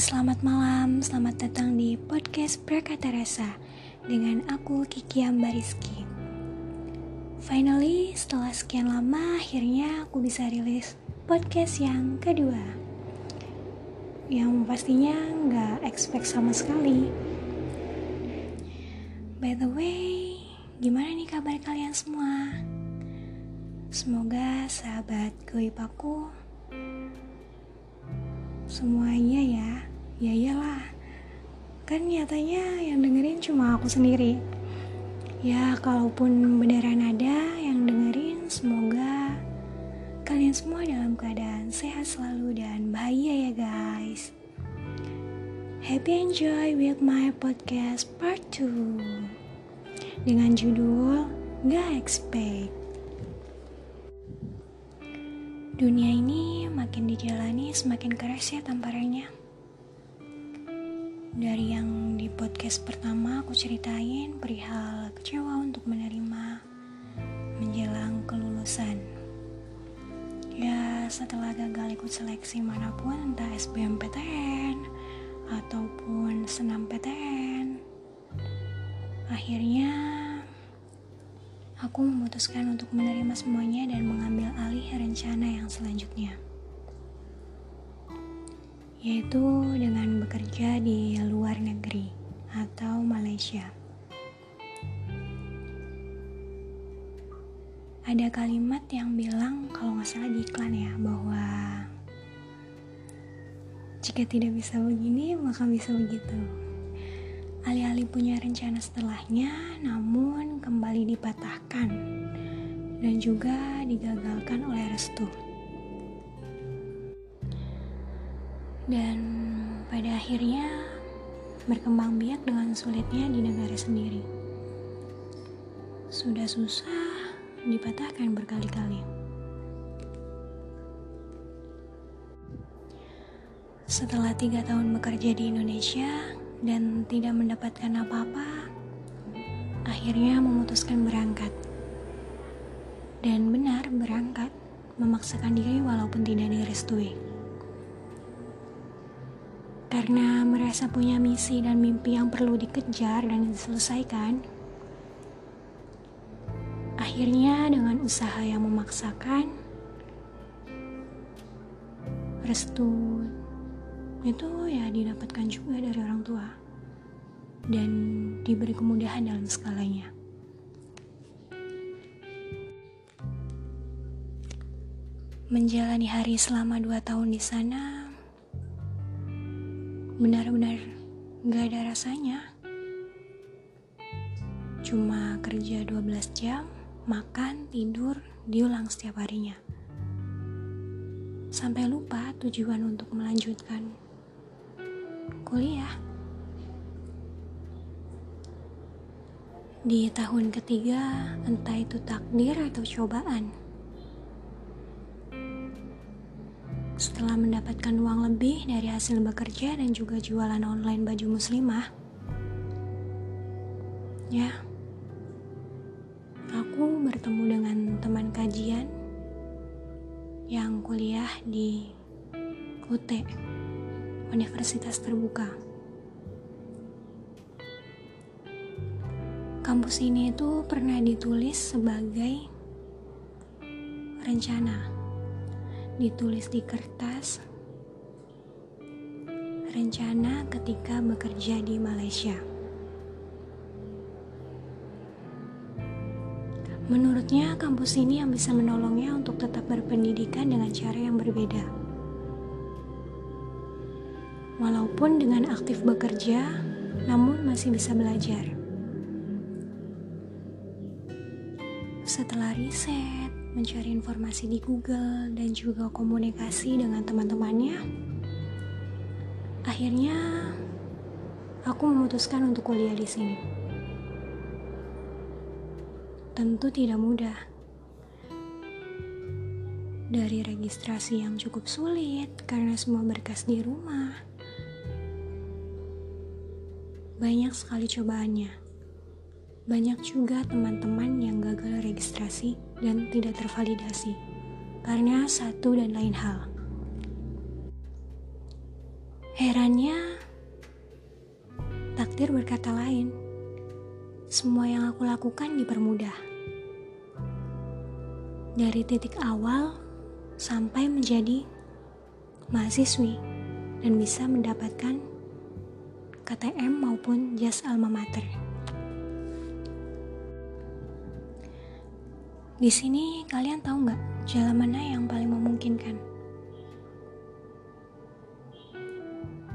selamat malam, selamat datang di podcast Prakata Rasa dengan aku Kiki Ambariski. Finally, setelah sekian lama, akhirnya aku bisa rilis podcast yang kedua. Yang pastinya nggak expect sama sekali. By the way, gimana nih kabar kalian semua? Semoga sahabat goib aku semuanya ya ya iyalah. Kan nyatanya yang dengerin cuma aku sendiri. Ya kalaupun beneran ada yang dengerin semoga kalian semua dalam keadaan sehat selalu dan bahagia ya guys. Happy enjoy with my podcast part 2 dengan judul gak expect. Dunia ini makin dijalani semakin keras ya tamparannya. Dari yang di podcast pertama aku ceritain perihal kecewa untuk menerima menjelang kelulusan. Ya setelah gagal ikut seleksi mana pun entah SBMPTN ataupun senam PTN. Akhirnya Aku memutuskan untuk menerima semuanya dan mengambil alih rencana yang selanjutnya, yaitu dengan bekerja di luar negeri atau Malaysia. Ada kalimat yang bilang, kalau nggak salah di iklan ya, bahwa jika tidak bisa begini, maka bisa begitu. Alih-alih punya rencana setelahnya, namun kembali dipatahkan dan juga digagalkan oleh restu. Dan pada akhirnya berkembang biak dengan sulitnya di negara sendiri. Sudah susah, dipatahkan berkali-kali. Setelah tiga tahun bekerja di Indonesia, dan tidak mendapatkan apa-apa, akhirnya memutuskan berangkat. Dan benar berangkat, memaksakan diri walaupun tidak direstui. Karena merasa punya misi dan mimpi yang perlu dikejar dan diselesaikan, akhirnya dengan usaha yang memaksakan, restu itu ya didapatkan juga dari orang tua dan diberi kemudahan dalam skalanya. Menjalani hari selama dua tahun di sana benar-benar gak ada rasanya. Cuma kerja 12 jam, makan, tidur, diulang setiap harinya. Sampai lupa tujuan untuk melanjutkan kuliah. Di tahun ketiga, entah itu takdir atau cobaan. Setelah mendapatkan uang lebih dari hasil bekerja dan juga jualan online baju muslimah, ya, aku bertemu dengan teman kajian yang kuliah di UT universitas terbuka. Kampus ini itu pernah ditulis sebagai rencana, ditulis di kertas, rencana ketika bekerja di Malaysia. Menurutnya, kampus ini yang bisa menolongnya untuk tetap berpendidikan dengan cara yang berbeda. Walaupun dengan aktif bekerja, namun masih bisa belajar. Setelah riset, mencari informasi di Google, dan juga komunikasi dengan teman-temannya, akhirnya aku memutuskan untuk kuliah di sini. Tentu tidak mudah. Dari registrasi yang cukup sulit karena semua berkas di rumah banyak sekali cobaannya. Banyak juga teman-teman yang gagal registrasi dan tidak tervalidasi karena satu dan lain hal. Herannya, takdir berkata lain. Semua yang aku lakukan dipermudah. Dari titik awal sampai menjadi mahasiswi dan bisa mendapatkan KTM maupun jas alma mater. Di sini kalian tahu nggak jalan mana yang paling memungkinkan?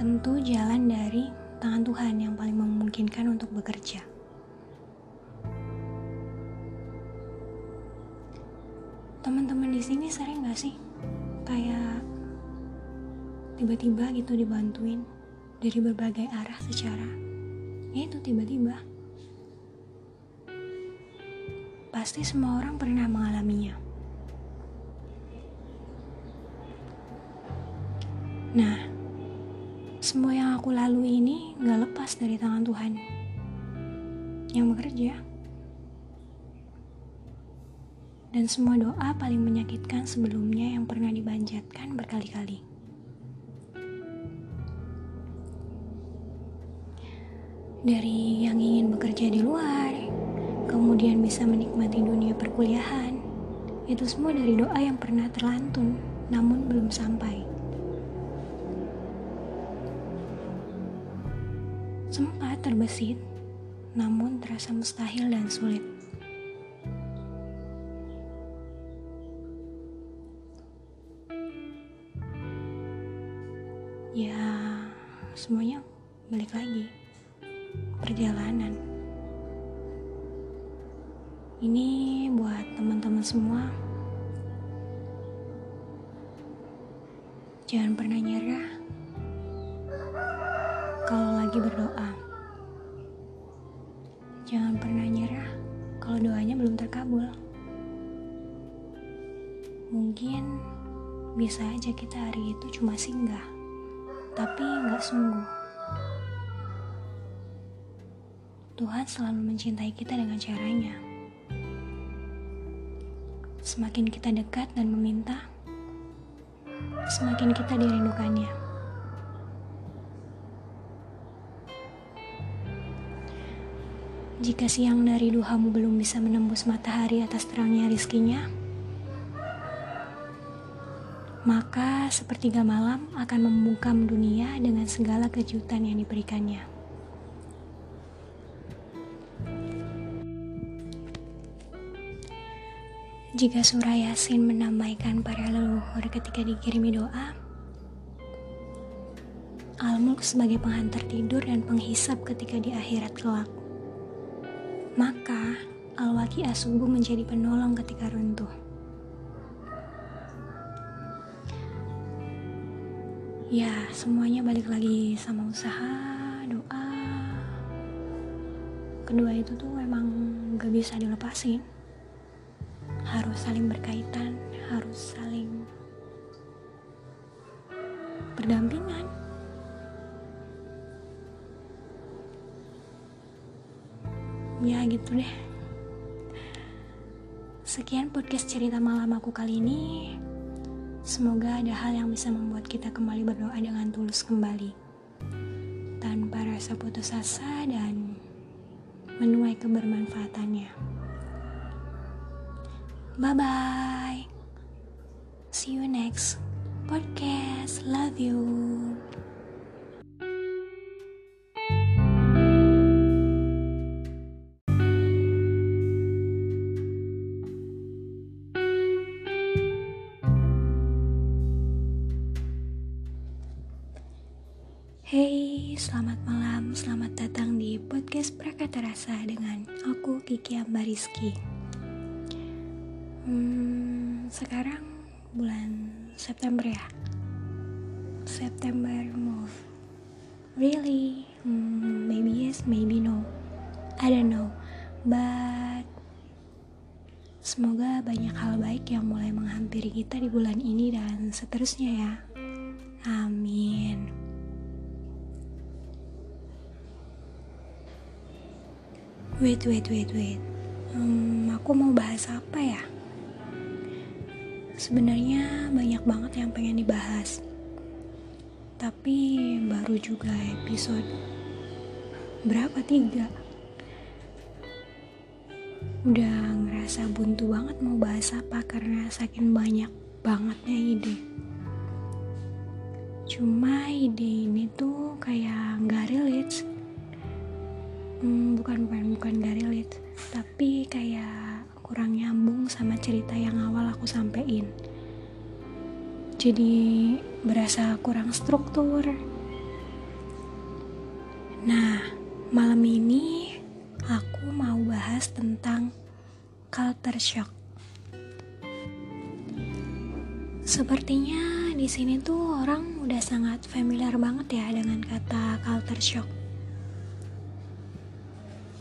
Tentu jalan dari tangan Tuhan yang paling memungkinkan untuk bekerja. Teman-teman di sini sering nggak sih kayak tiba-tiba gitu dibantuin dari berbagai arah secara ya itu tiba-tiba pasti semua orang pernah mengalaminya nah semua yang aku lalui ini gak lepas dari tangan Tuhan yang bekerja dan semua doa paling menyakitkan sebelumnya yang pernah dibanjatkan berkali-kali. dari yang ingin bekerja di luar, kemudian bisa menikmati dunia perkuliahan. Itu semua dari doa yang pernah terlantun, namun belum sampai. Sempat terbesit, namun terasa mustahil dan sulit. Ya, semuanya balik lagi perjalanan. Ini buat teman-teman semua. Jangan pernah nyerah kalau lagi berdoa. Jangan pernah nyerah kalau doanya belum terkabul. Mungkin bisa aja kita hari itu cuma singgah, tapi nggak sungguh. Tuhan selalu mencintai kita dengan caranya. Semakin kita dekat dan meminta, semakin kita dirindukannya. Jika siang dari duhamu belum bisa menembus matahari atas terangnya rizkinya, maka sepertiga malam akan membungkam dunia dengan segala kejutan yang diberikannya. Jika surah Yasin menamaikan para leluhur ketika dikirimi doa, Al-Mulk sebagai penghantar tidur dan penghisap ketika di akhirat kelak. Maka Al-Waki Asubuh menjadi penolong ketika runtuh. Ya, semuanya balik lagi sama usaha, doa. Kedua itu tuh memang gak bisa dilepasin harus saling berkaitan, harus saling berdampingan. Ya gitu deh. Sekian podcast cerita malam aku kali ini. Semoga ada hal yang bisa membuat kita kembali berdoa dengan tulus kembali. Tanpa rasa putus asa dan menuai kebermanfaatannya. Bye bye. See you next podcast. Love you. Hey, selamat malam, selamat datang di podcast Prakata Rasa dengan aku Kiki Ambariski. Sekarang bulan September ya. September move. Really? Hmm, maybe yes, maybe no. I don't know. But semoga banyak hal baik yang mulai menghampiri kita di bulan ini dan seterusnya ya. Amin. Wait, wait, wait, wait. Hmm, aku mau bahas apa ya? Sebenarnya banyak banget yang pengen dibahas. Tapi baru juga episode berapa? Tiga. Udah ngerasa buntu banget mau bahas apa karena saking banyak bangetnya ide. Cuma ide ini tuh kayak nggak relate. Hmm, bukan bukan bukan gak relate. Tapi kayak kurang nyambung sama cerita yang awal aku sampein. Jadi berasa kurang struktur. Nah malam ini aku mau bahas tentang culture shock. Sepertinya di sini tuh orang udah sangat familiar banget ya dengan kata culture shock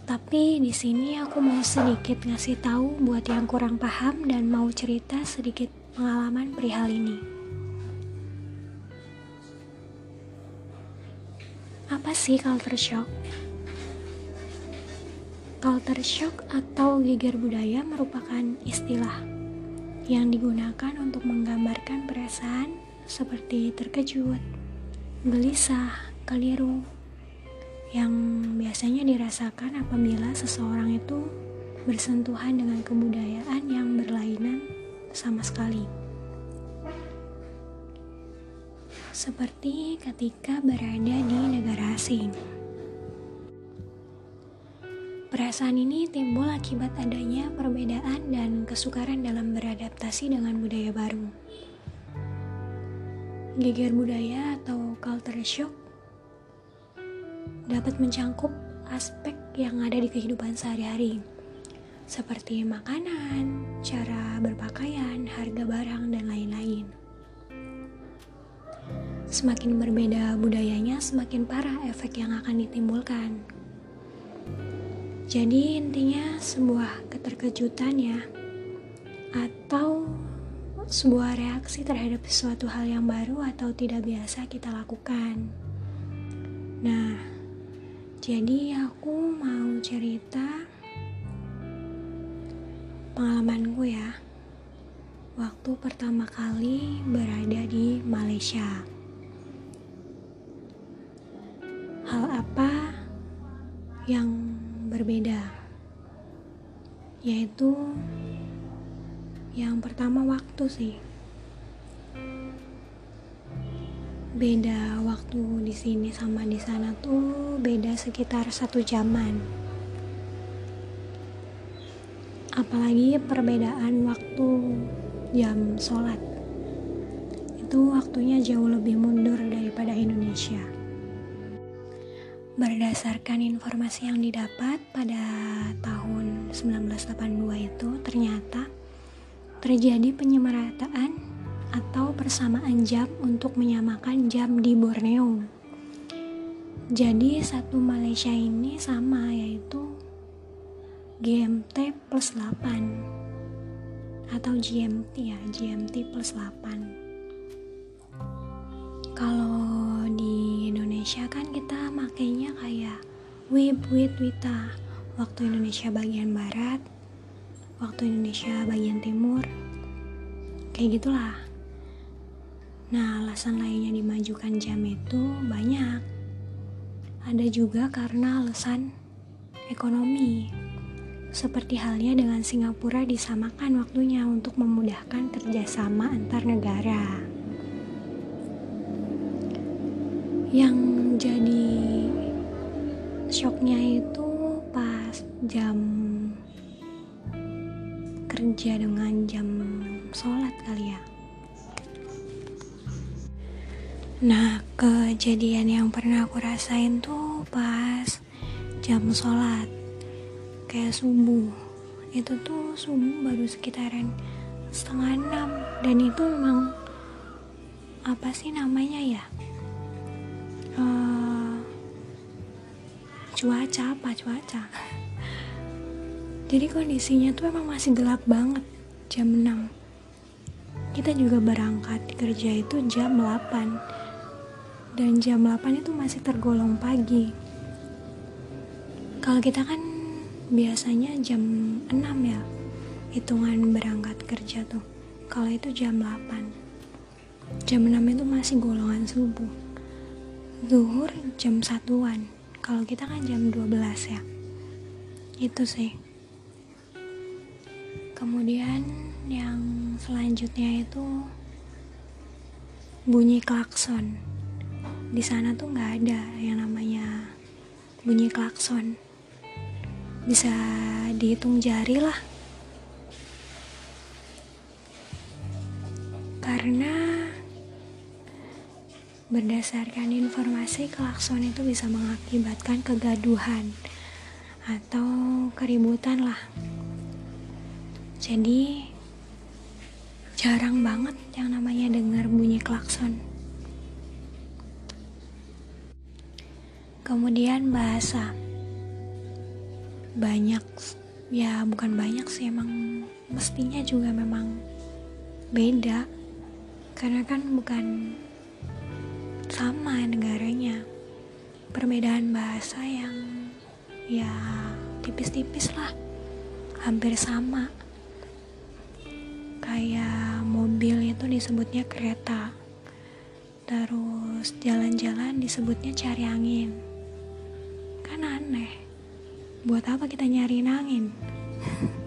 tapi di sini aku mau sedikit ngasih tahu buat yang kurang paham dan mau cerita sedikit pengalaman perihal ini. Apa sih culture shock? Culture shock atau geger budaya merupakan istilah yang digunakan untuk menggambarkan perasaan seperti terkejut, gelisah, keliru, yang biasanya dirasakan apabila seseorang itu bersentuhan dengan kebudayaan yang berlainan sama sekali. Seperti ketika berada di negara asing. Perasaan ini timbul akibat adanya perbedaan dan kesukaran dalam beradaptasi dengan budaya baru. Geger budaya atau culture shock dapat mencangkup aspek yang ada di kehidupan sehari-hari, seperti makanan, cara berpakaian, harga barang, dan lain-lain. Semakin berbeda budayanya, semakin parah efek yang akan ditimbulkan. Jadi intinya sebuah keterkejutan ya, atau sebuah reaksi terhadap sesuatu hal yang baru atau tidak biasa kita lakukan. Nah, jadi aku mau cerita pengalamanku ya. Waktu pertama kali berada di Malaysia. Hal apa yang berbeda? Yaitu yang pertama waktu sih. Beda waktu di sini sama di sana tuh beda sekitar satu jaman. Apalagi perbedaan waktu jam sholat itu waktunya jauh lebih mundur daripada Indonesia. Berdasarkan informasi yang didapat pada tahun 1982 itu ternyata terjadi penyemarataan atau persamaan jam untuk menyamakan jam di Borneo. Jadi satu Malaysia ini sama yaitu GMT plus 8 atau GMT ya, GMT plus 8. Kalau di Indonesia kan kita makainya kayak WIB, WIT, WITA. Waktu Indonesia bagian barat, waktu Indonesia bagian timur. Kayak gitulah. Nah, alasan lainnya dimajukan jam itu banyak. Ada juga karena alasan ekonomi. Seperti halnya dengan Singapura disamakan waktunya untuk memudahkan kerjasama antar negara. Yang jadi shocknya itu pas jam kerja dengan jam sholat kali ya Nah, kejadian yang pernah aku rasain tuh pas jam sholat kayak subuh. Itu tuh subuh baru sekitaran setengah enam dan itu memang apa sih namanya ya? Uh, cuaca apa cuaca? Jadi kondisinya tuh emang masih gelap banget jam 6 kita juga berangkat kerja itu jam 8 dan jam 8 itu masih tergolong pagi. Kalau kita kan biasanya jam 6 ya hitungan berangkat kerja tuh. Kalau itu jam 8 jam 6 itu masih golongan subuh. Zuhur jam satuan. Kalau kita kan jam 12 ya. Itu sih. Kemudian yang selanjutnya itu bunyi klakson di sana tuh nggak ada yang namanya bunyi klakson. Bisa dihitung jari lah. Karena berdasarkan informasi klakson itu bisa mengakibatkan kegaduhan atau keributan lah. Jadi jarang banget yang namanya dengar bunyi klakson kemudian bahasa. Banyak ya bukan banyak sih emang mestinya juga memang beda. Karena kan bukan sama negaranya. Perbedaan bahasa yang ya tipis-tipis lah. Hampir sama. Kayak mobil itu disebutnya kereta. Terus jalan-jalan disebutnya cari angin kan aneh. Buat apa kita nyari angin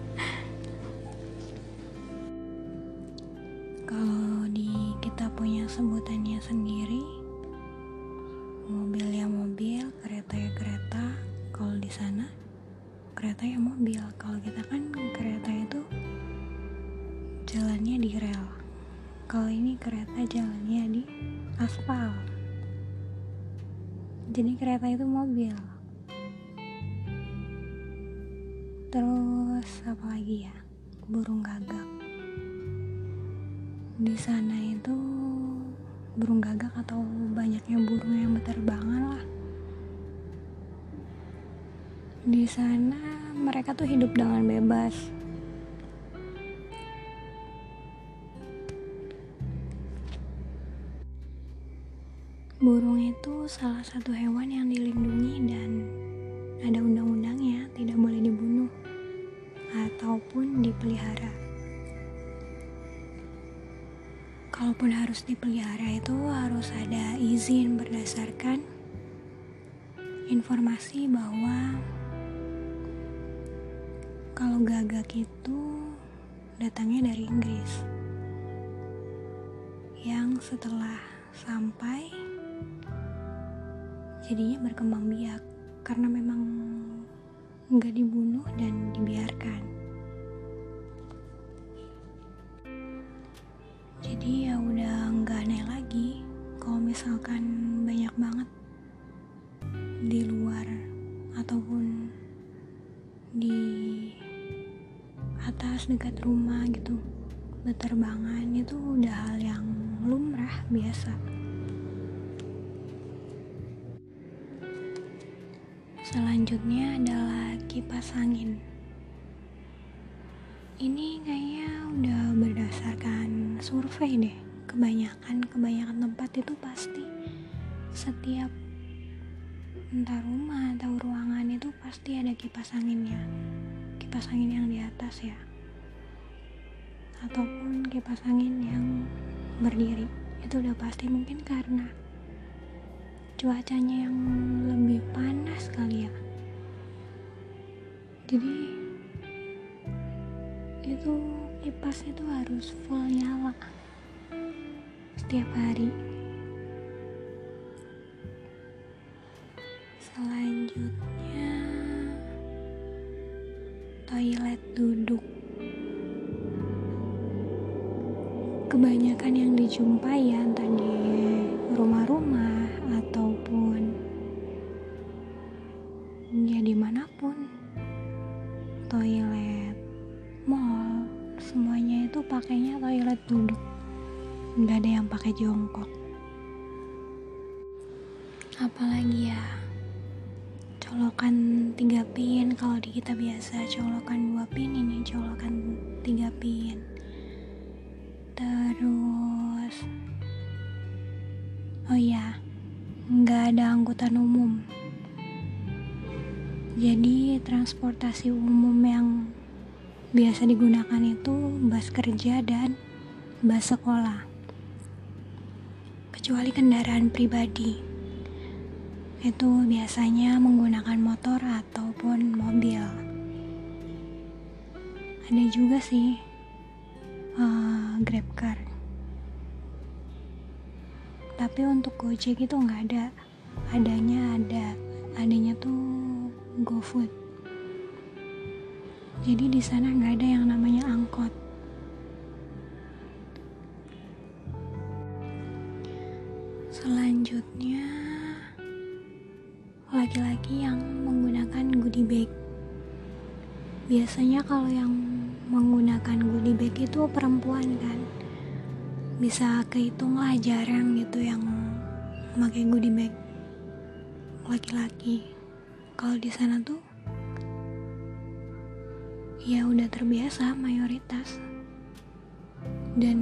di sana mereka tuh hidup dengan bebas. Burung itu salah satu hewan yang dilindungi dan ada undang-undangnya tidak boleh dibunuh ataupun dipelihara. Kalaupun harus dipelihara itu harus ada izin berdasarkan informasi bahwa kalau gagak itu datangnya dari Inggris. Yang setelah sampai jadinya berkembang biak. Karena memang nggak dibunuh dan dibiarkan. Jadi ya udah nggak aneh lagi kalau misalkan banyak banget di luar ataupun dekat rumah gitu. Berterbangan itu udah hal yang lumrah biasa. Selanjutnya adalah kipas angin. Ini kayaknya udah berdasarkan survei deh. Kebanyakan kebanyakan tempat itu pasti setiap entah rumah atau ruangan itu pasti ada kipas anginnya. Kipas angin yang di atas ya ataupun kipas angin yang berdiri. Itu udah pasti mungkin karena cuacanya yang lebih panas kali ya. Jadi itu kipas itu harus full nyala setiap hari. Selanjutnya toilet duduk kebanyakan yang dijumpai ya entah di rumah-rumah ataupun ya di mana pun. Toilet mall semuanya itu pakainya toilet duduk. Nggak ada yang pakai jongkok. Apalagi ya colokan tiga pin. Kalau di kita biasa colokan dua pin ini colokan tiga pin terus. Oh ya nggak ada angkutan umum. Jadi transportasi umum yang biasa digunakan itu bus kerja dan bus sekolah. Kecuali kendaraan pribadi. Itu biasanya menggunakan motor ataupun mobil. Ada juga sih uh, Grab Car. Tapi untuk Gojek itu nggak ada. Adanya ada, adanya tuh GoFood. Jadi di sana nggak ada yang namanya angkot. Selanjutnya, laki-laki yang menggunakan goodie bag. Biasanya kalau yang menggunakan goodie bag itu perempuan kan. Bisa kehitung lah jarang gitu yang pakai goodie bag laki-laki. Kalau di sana tuh ya udah terbiasa mayoritas dan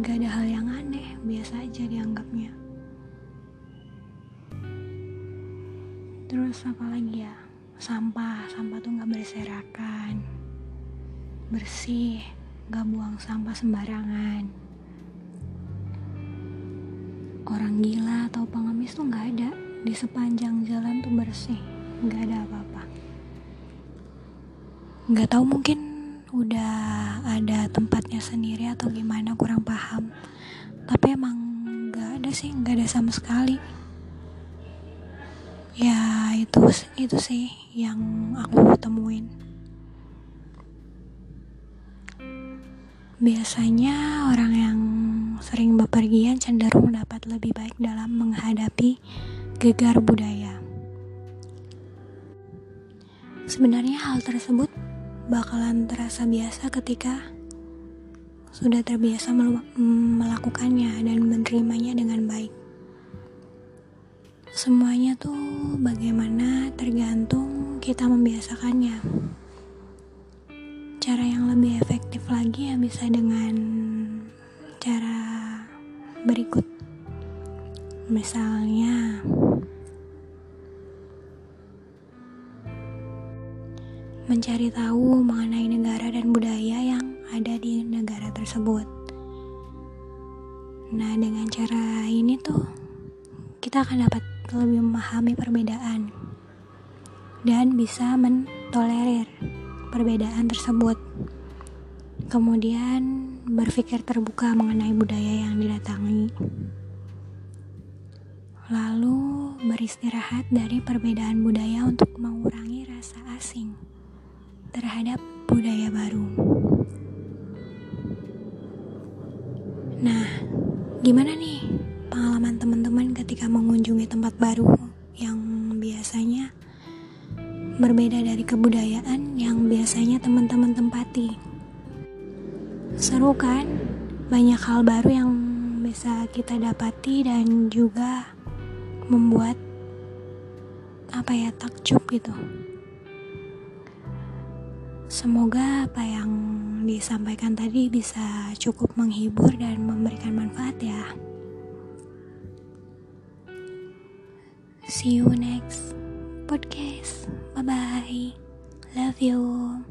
gak ada hal yang aneh biasa aja dianggapnya terus apa lagi ya sampah sampah tuh nggak berserakan bersih nggak buang sampah sembarangan. Orang gila atau pengemis tuh nggak ada. Di sepanjang jalan tuh bersih nggak ada apa-apa. Nggak tahu mungkin udah ada tempatnya sendiri atau gimana kurang paham. Tapi emang nggak ada sih nggak ada sama sekali. Ya itu itu sih yang aku temuin biasanya orang yang sering bepergian cenderung dapat lebih baik dalam menghadapi gegar budaya sebenarnya hal tersebut bakalan terasa biasa ketika sudah terbiasa melakukannya dan menerimanya dengan baik Semuanya tuh bagaimana tergantung kita membiasakannya. Cara yang lebih efektif lagi ya bisa dengan cara berikut. Misalnya, mencari tahu mengenai negara dan budaya yang ada di negara tersebut. Nah, dengan cara ini tuh kita akan dapat lebih memahami perbedaan dan bisa mentolerir perbedaan tersebut. Kemudian berpikir terbuka mengenai budaya yang didatangi. Lalu beristirahat dari perbedaan budaya untuk mengurangi rasa asing terhadap budaya baru. Nah, gimana nih pengalaman teman-teman ketika mengunjungi tempat baru yang biasanya berbeda dari kebudayaan biasanya teman-teman tempati. Seru kan? Banyak hal baru yang bisa kita dapati dan juga membuat apa ya takjub gitu. Semoga apa yang disampaikan tadi bisa cukup menghibur dan memberikan manfaat ya. See you next podcast. Bye bye. Love you.